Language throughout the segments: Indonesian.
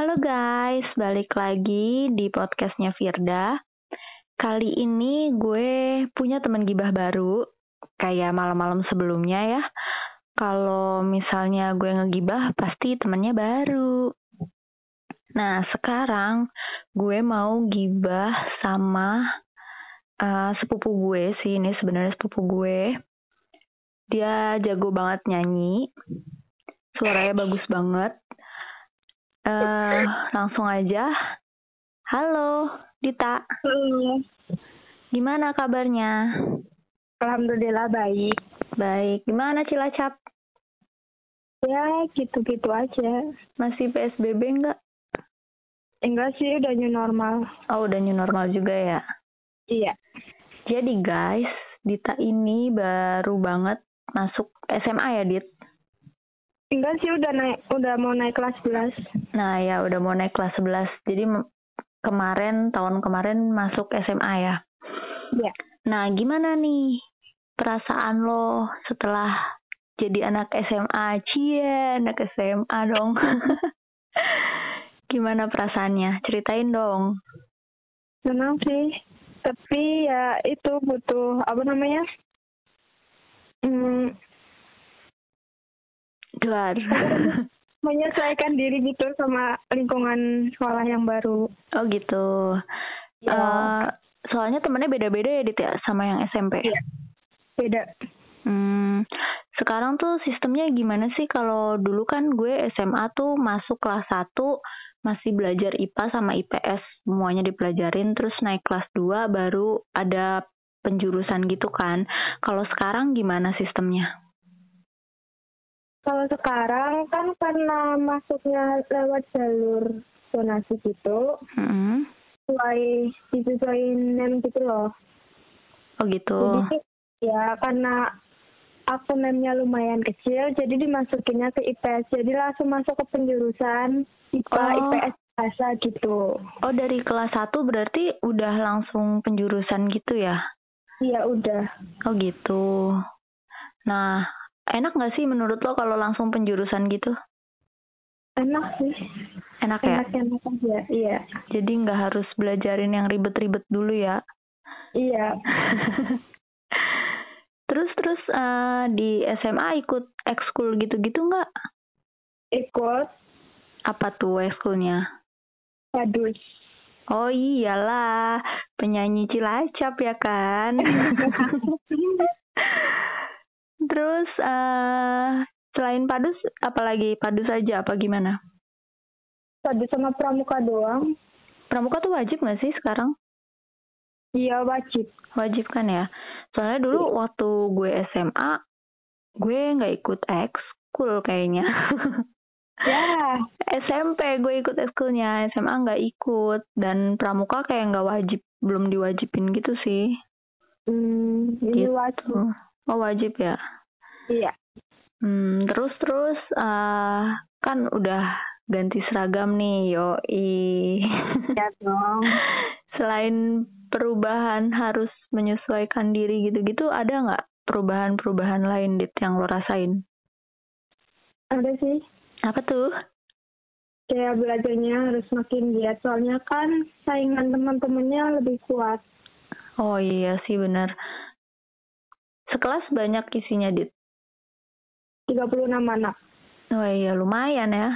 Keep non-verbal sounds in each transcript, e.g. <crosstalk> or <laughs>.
Halo guys, balik lagi di podcastnya Firda. Kali ini gue punya teman gibah baru, kayak malam-malam sebelumnya ya. Kalau misalnya gue ngegibah, pasti temennya baru. Nah, sekarang gue mau gibah sama uh, sepupu gue sih. Ini sebenarnya sepupu gue. Dia jago banget nyanyi. Suaranya bagus banget. Uh, langsung aja. Halo, Dita. Halo. Gimana kabarnya? Alhamdulillah baik. Baik. Gimana Cilacap? Ya, gitu-gitu aja. Masih PSBB enggak? Enggak sih, udah new normal. Oh, udah new normal juga ya? Iya. Jadi guys, Dita ini baru banget masuk SMA ya, Dit? Enggak sih, udah naik, udah mau naik kelas 11. Nah ya, udah mau naik kelas 11. Jadi kemarin, tahun kemarin masuk SMA ya? Iya. Nah, gimana nih perasaan lo setelah jadi anak SMA? Cie, anak SMA dong. <laughs> Gimana perasaannya? Ceritain dong. Senang sih, tapi ya itu butuh apa namanya? Hmm, Duar. <laughs> menyesuaikan diri gitu sama lingkungan sekolah yang baru. Oh gitu. Ya. Uh, soalnya temennya beda-beda ya Dit ya sama yang SMP. Iya. Beda. Hmm, sekarang tuh sistemnya gimana sih kalau dulu kan gue SMA tuh masuk kelas 1 masih belajar IPA sama IPS semuanya dipelajarin terus naik kelas 2 baru ada penjurusan gitu kan. Kalau sekarang gimana sistemnya? Kalau sekarang kan karena masuknya lewat jalur donasi gitu, hmm. sesuai disesuaiin nem gitu loh. Oh gitu. Jadi ya karena aku nemnya lumayan kecil, jadi dimasukinnya ke IPS. Jadi langsung masuk ke penjurusan IPA, Oh. IPS bahasa gitu. Oh dari kelas 1 berarti udah langsung penjurusan gitu ya? Iya udah. Oh gitu. Nah, enak nggak sih menurut lo kalau langsung penjurusan gitu? Enak sih. Enak ya? Enak-enak aja. Iya. Jadi nggak harus belajarin yang ribet-ribet dulu ya? Iya. <laughs> terus terus eh, di SMA ikut ekskul gitu-gitu nggak? Ikut Apa tuh ekskulnya? padus. Oh iyalah, penyanyi Cilacap ya kan? <laughs> Terus eh selain padus, apalagi padus aja apa gimana? padus sama pramuka doang. Pramuka tuh wajib nggak sih sekarang? Iya wajib. Wajib kan ya? Soalnya dulu waktu gue SMA, gue nggak ikut ekskul kayaknya. Ya. <laughs> SMP gue ikut ekskulnya, SMA nggak ikut. Dan pramuka kayak nggak wajib, belum diwajibin gitu sih. Hmm, ini Gitu. wajib. Oh wajib ya? Iya. Hmm, terus terus eh kan udah ganti seragam nih, yoi. Ya dong. <laughs> Selain perubahan harus menyesuaikan diri gitu-gitu, ada nggak perubahan-perubahan lain dit yang lo rasain? Ada sih. Apa tuh? Kayak belajarnya harus makin giat. Soalnya kan saingan teman-temannya lebih kuat. Oh iya sih benar. Sekelas banyak isinya dit. 36 anak. Oh iya lumayan ya.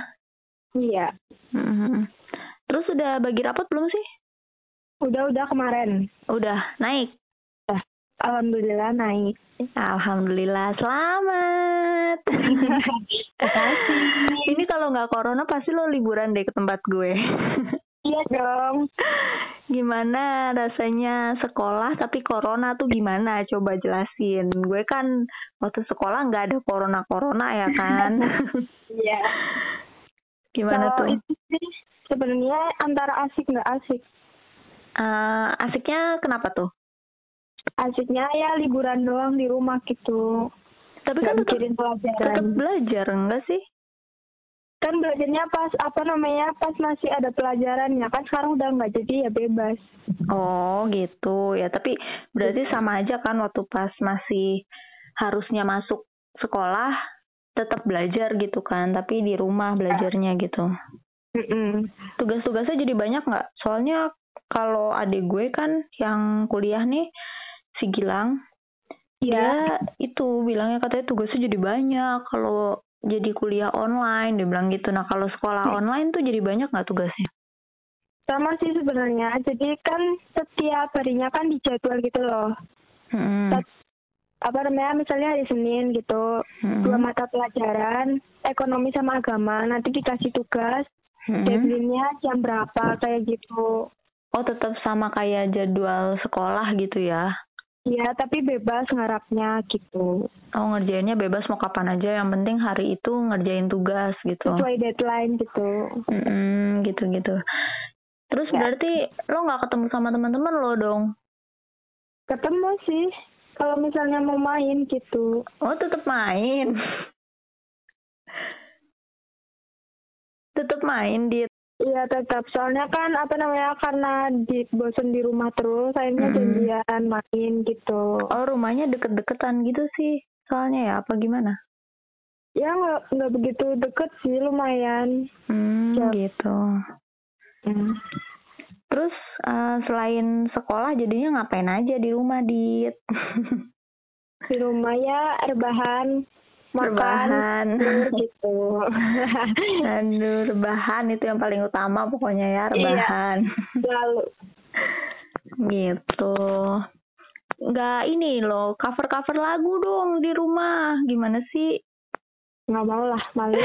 Iya. Mhm. Terus udah bagi rapat belum sih? Udah-udah kemarin. Udah naik. Alhamdulillah naik. Alhamdulillah selamat. <laughs> Ini kalau nggak corona pasti lo liburan deh ke tempat gue. Iya dong. gimana rasanya sekolah tapi corona tuh gimana? Coba jelasin. Gue kan waktu sekolah nggak ada corona corona ya kan? <laughs> Iya. gimana tuh? Kalau itu sih sebenarnya antara asik nggak asik. Eh, asiknya kenapa tuh? Asiknya ya liburan doang di rumah gitu. Tapi Nggak kan tetap, mikirin pelajaran. tetap belajar enggak sih? Kan belajarnya pas apa namanya pas masih ada pelajarannya kan sekarang udah nggak jadi ya bebas Oh gitu ya. Tapi berarti sama aja kan waktu pas masih harusnya masuk sekolah tetap belajar gitu kan, tapi di rumah belajarnya gitu. Mm-mm. Tugas-tugasnya jadi banyak nggak? Soalnya kalau adik gue kan yang kuliah nih si Gilang, Iya. dia itu bilangnya katanya tugasnya jadi banyak kalau jadi kuliah online dia bilang gitu. Nah kalau sekolah online tuh jadi banyak nggak tugasnya? Sama sih sebenarnya. Jadi kan setiap harinya kan dijadwal gitu loh. Hmm. Apa namanya? Misalnya hari Senin gitu. Hmm. Dua mata pelajaran, ekonomi sama agama. Nanti dikasih tugas. Hmm. Deadline-nya jam berapa kayak gitu. Oh tetap sama kayak jadwal sekolah gitu ya? Iya, tapi bebas ngarapnya gitu. Oh ngerjainnya bebas mau kapan aja, yang penting hari itu ngerjain tugas gitu. Sesuai deadline gitu. Mm, gitu-gitu. Terus Ya. berarti lo nggak ketemu sama teman-teman lo dong? Ketemu sih. Kalau misalnya mau main gitu. Oh tetap main. <laughs> tetap main di. Iya tetap. Soalnya kan apa namanya karena di bosen di rumah terus, akhirnya Mm-mm. janjian main gitu. Oh rumahnya deket-deketan gitu sih. Soalnya ya apa gimana? Ya nggak nggak begitu deket sih, lumayan. Hmm Ya. gitu. Hmm. Terus eh, selain sekolah jadinya ngapain aja di rumah dit? <laughs> Di rumah ya rebahan, Rebahan. <laughs> gitu. <laughs> Aduh, rebahan itu yang paling utama pokoknya ya, Iya. rebahan. Lalu <laughs> gitu. Nggak ini loh, cover-cover lagu dong di rumah. Gimana sih? nggak mau lah malu.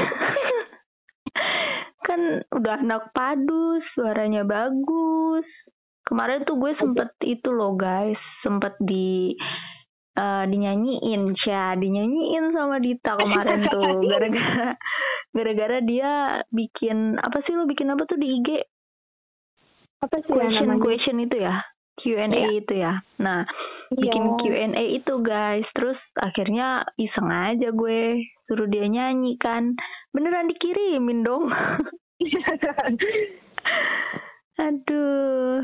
kan udah anak padus, suaranya bagus. Kemarin tuh gue sempet itu loh guys, sempet di eh, dinyanyiin, Sya, dinyanyiin sama Dita kemarin tuh, <laughs> gara-gara gara-gara dia bikin apa sih lo bikin apa tuh di IG? Apa sih ya question namanya? question itu ya Q&A Iya. itu ya nah bikin Iya. Q&A itu guys terus akhirnya iseng aja gue suruh dia nyanyi kan beneran dikirimin dong <laughs> <laughs> aduh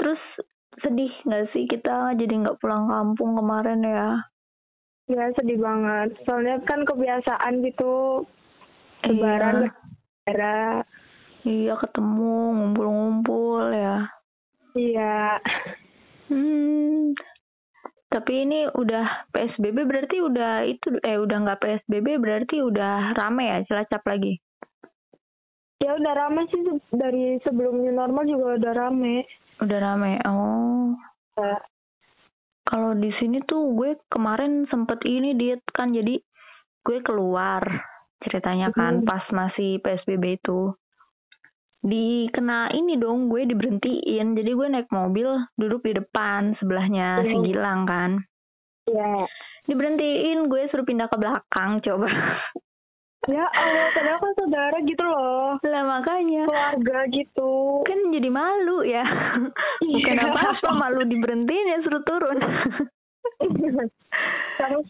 terus sedih nggak sih kita jadi nggak pulang kampung kemarin ya ya sedih banget. Soalnya kan kebiasaan gitu. Lebaran bersaudara. iya ketemu ngumpul-ngumpul ya Iya. Hmm. Tapi ini udah PSBB berarti udah itu eh udah nggak PSBB berarti udah rame ya Cilacap lagi. Ya udah rame sih dari sebelum new normal juga udah rame. Udah rame. Oh. Ya. Kalau di sini tuh gue kemarin sempet ini diet kan jadi gue keluar ceritanya kan Hmm. pas masih PSBB itu. Dikena ini dong gue diberhentiin. Jadi gue naik mobil duduk di depan sebelahnya si Hmm. Gilang kan. Iya. Diberhentiin gue suruh pindah ke belakang coba. <laughs> Ya Allah, padahal kan saudara gitu loh. lah makanya Keluarga gitu. kan jadi malu ya. Bukan Iya. apa-apa malu diberhentiin ya suruh turun. <laughs> Terus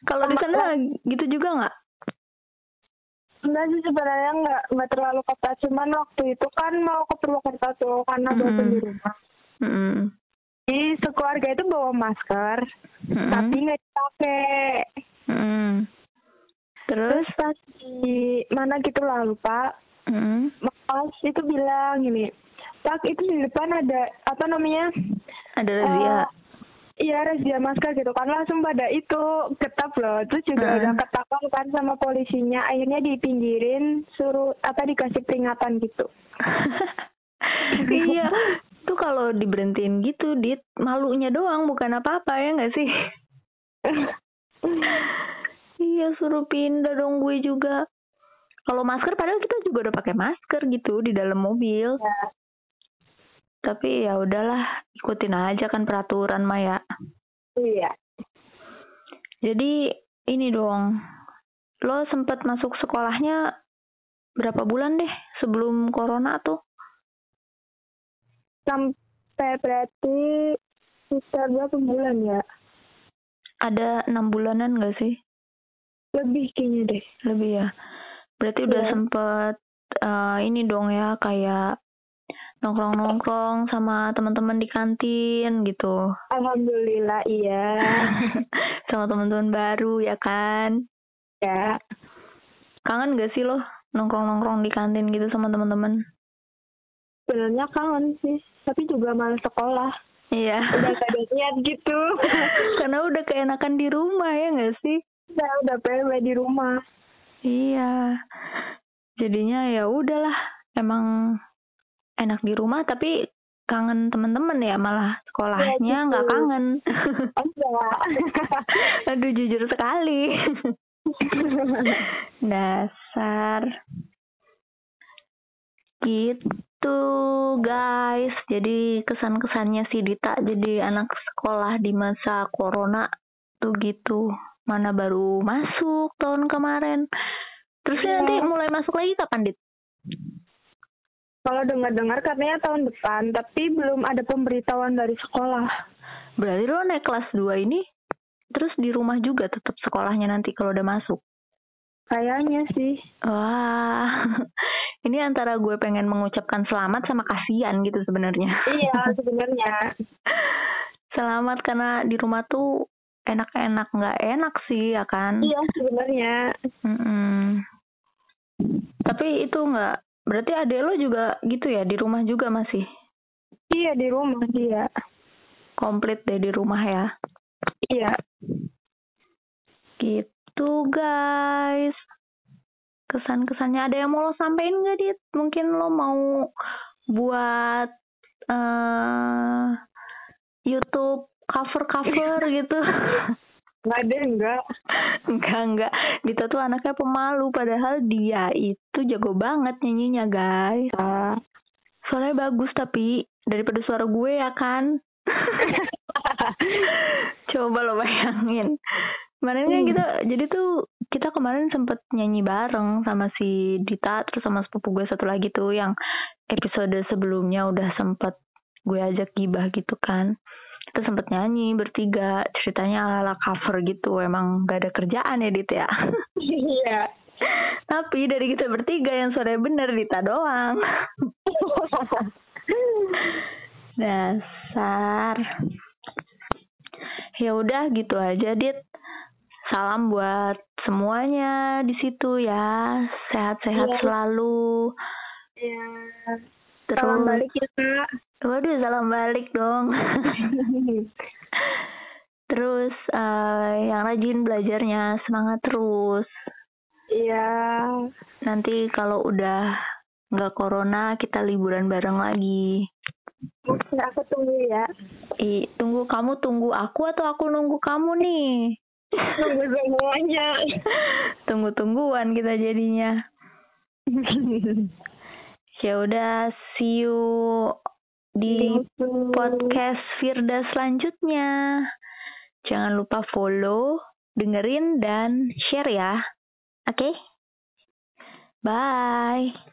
Kalau di sana gitu juga nggak? enggak sih sebenarnya nggak nggak terlalu ketat cuman waktu itu kan mau ke Purwokerto tuh karena Mm-mm. bosan di rumah. Mm-mm. Jadi sekeluarga itu bawa masker Mm-mm. tapi nggak dipakai. Terus Terus? pas di mana gitu lah lupa. Mm-mm. Mas itu bilang gini, Pak itu di depan ada apa namanya? Ada razia. Eh, Iya razia masker gitu kan langsung pada itu ketap loh terus juga Heeh. udah ketahuan kan sama polisinya akhirnya dipinggirin suruh apa dikasih peringatan gitu <laughs> iya. Tuh kalau diberhentiin gitu, dit malunya doang bukan apa-apa ya nggak sih? <laughs> iya suruh pindah dong gue juga. Kalau masker padahal kita juga udah pakai masker gitu di dalam mobil. Ya. Tapi ya udahlah, ikutin aja kan peraturan Maya. iya Jadi ini dong, lo sempet masuk sekolahnya berapa bulan deh sebelum corona tuh? sampai berarti sekitar berapa bulan ya Ada enam bulanan gak sih? Lebih kayaknya deh Lebih ya. Berarti udah Iya. sempet eh, ini dong ya kayak nongkrong-nongkrong sama teman-teman di kantin gitu. alhamdulillah iya <laughs> sama teman-teman baru ya kan? ya Kangen gak sih lo nongkrong-nongkrong di kantin gitu sama teman-teman? Sebenarnya kangen sih, tapi juga malas sekolah. Iya. Udah gak ada niat gitu. <laughs> Karena udah keenakan di rumah ya nggak sih? Udah udah PW di rumah. Iya. Jadinya ya udahlah, emang enak di rumah tapi kangen temen-temen ya malah sekolahnya Iya, gitu. nggak kangen. Enggak. <laughs> Aduh jujur sekali. <laughs> Dasar. Gitu guys. Jadi kesan-kesannya si Dita jadi anak sekolah di masa corona tuh gitu. Mana baru masuk tahun kemarin. Terus Iya. nanti mulai masuk lagi kapan, Dit? Kalau dengar-dengar katanya tahun depan, tapi belum ada pemberitahuan dari sekolah. Berarti lo naik kelas 2 ini terus di rumah juga tetap sekolahnya nanti kalau udah masuk. Kayaknya sih. Wah, <laughs> ini antara gue pengen mengucapkan selamat sama kasihan gitu sebenarnya. Iya, <laughs> sebenarnya. Selamat karena di rumah tuh enak-enak nggak enak sih ya kan. Iya, sebenarnya. Mm-mm. Tapi itu nggak berarti adek lo juga gitu ya di rumah juga masih Iya, di rumah dia. komplit deh di rumah ya. Iya. Gitu guys. Kesan-kesannya ada yang mau lo sampein nggak dit? Mungkin lo mau buat eh YouTube cover-cover gitu. <laughs> Nggak ada, enggak. enggak enggak. Dita tuh anaknya pemalu padahal dia itu jago banget nyanyinya guys. Soalnya bagus tapi daripada suara gue ya kan. <laughs> Coba lo bayangin. Kemarin kan Hmm. kita jadi tuh kita kemarin sempet nyanyi bareng sama si Dita terus sama sepupu gue satu lagi tuh yang episode sebelumnya udah sempet gue ajak gibah gitu kan. Kita sempet nyanyi bertiga ceritanya ala-ala cover gitu emang gak ada kerjaan ya Dit ya. Iya. Tapi dari kita bertiga yang suaranya bener Dita doang. Dasar. Ya udah gitu aja, Dit. Salam buat semuanya di situ ya. Sehat-sehat Iya. selalu. Iya. Terus, Salam balik ya, Kak. Waduh, salam balik dong. <laughs> Terus eh, yang rajin belajarnya semangat terus. Iya. Nanti kalau udah nggak corona kita liburan bareng lagi. Oke, aku tunggu ya. I, tunggu kamu tunggu aku atau aku nunggu kamu nih? Tunggu semuanya. <laughs> Tunggu-tungguan kita jadinya. <laughs> Ya udah, see you di podcast Firda selanjutnya. Jangan lupa follow, dengerin dan share ya. Oke? Bye.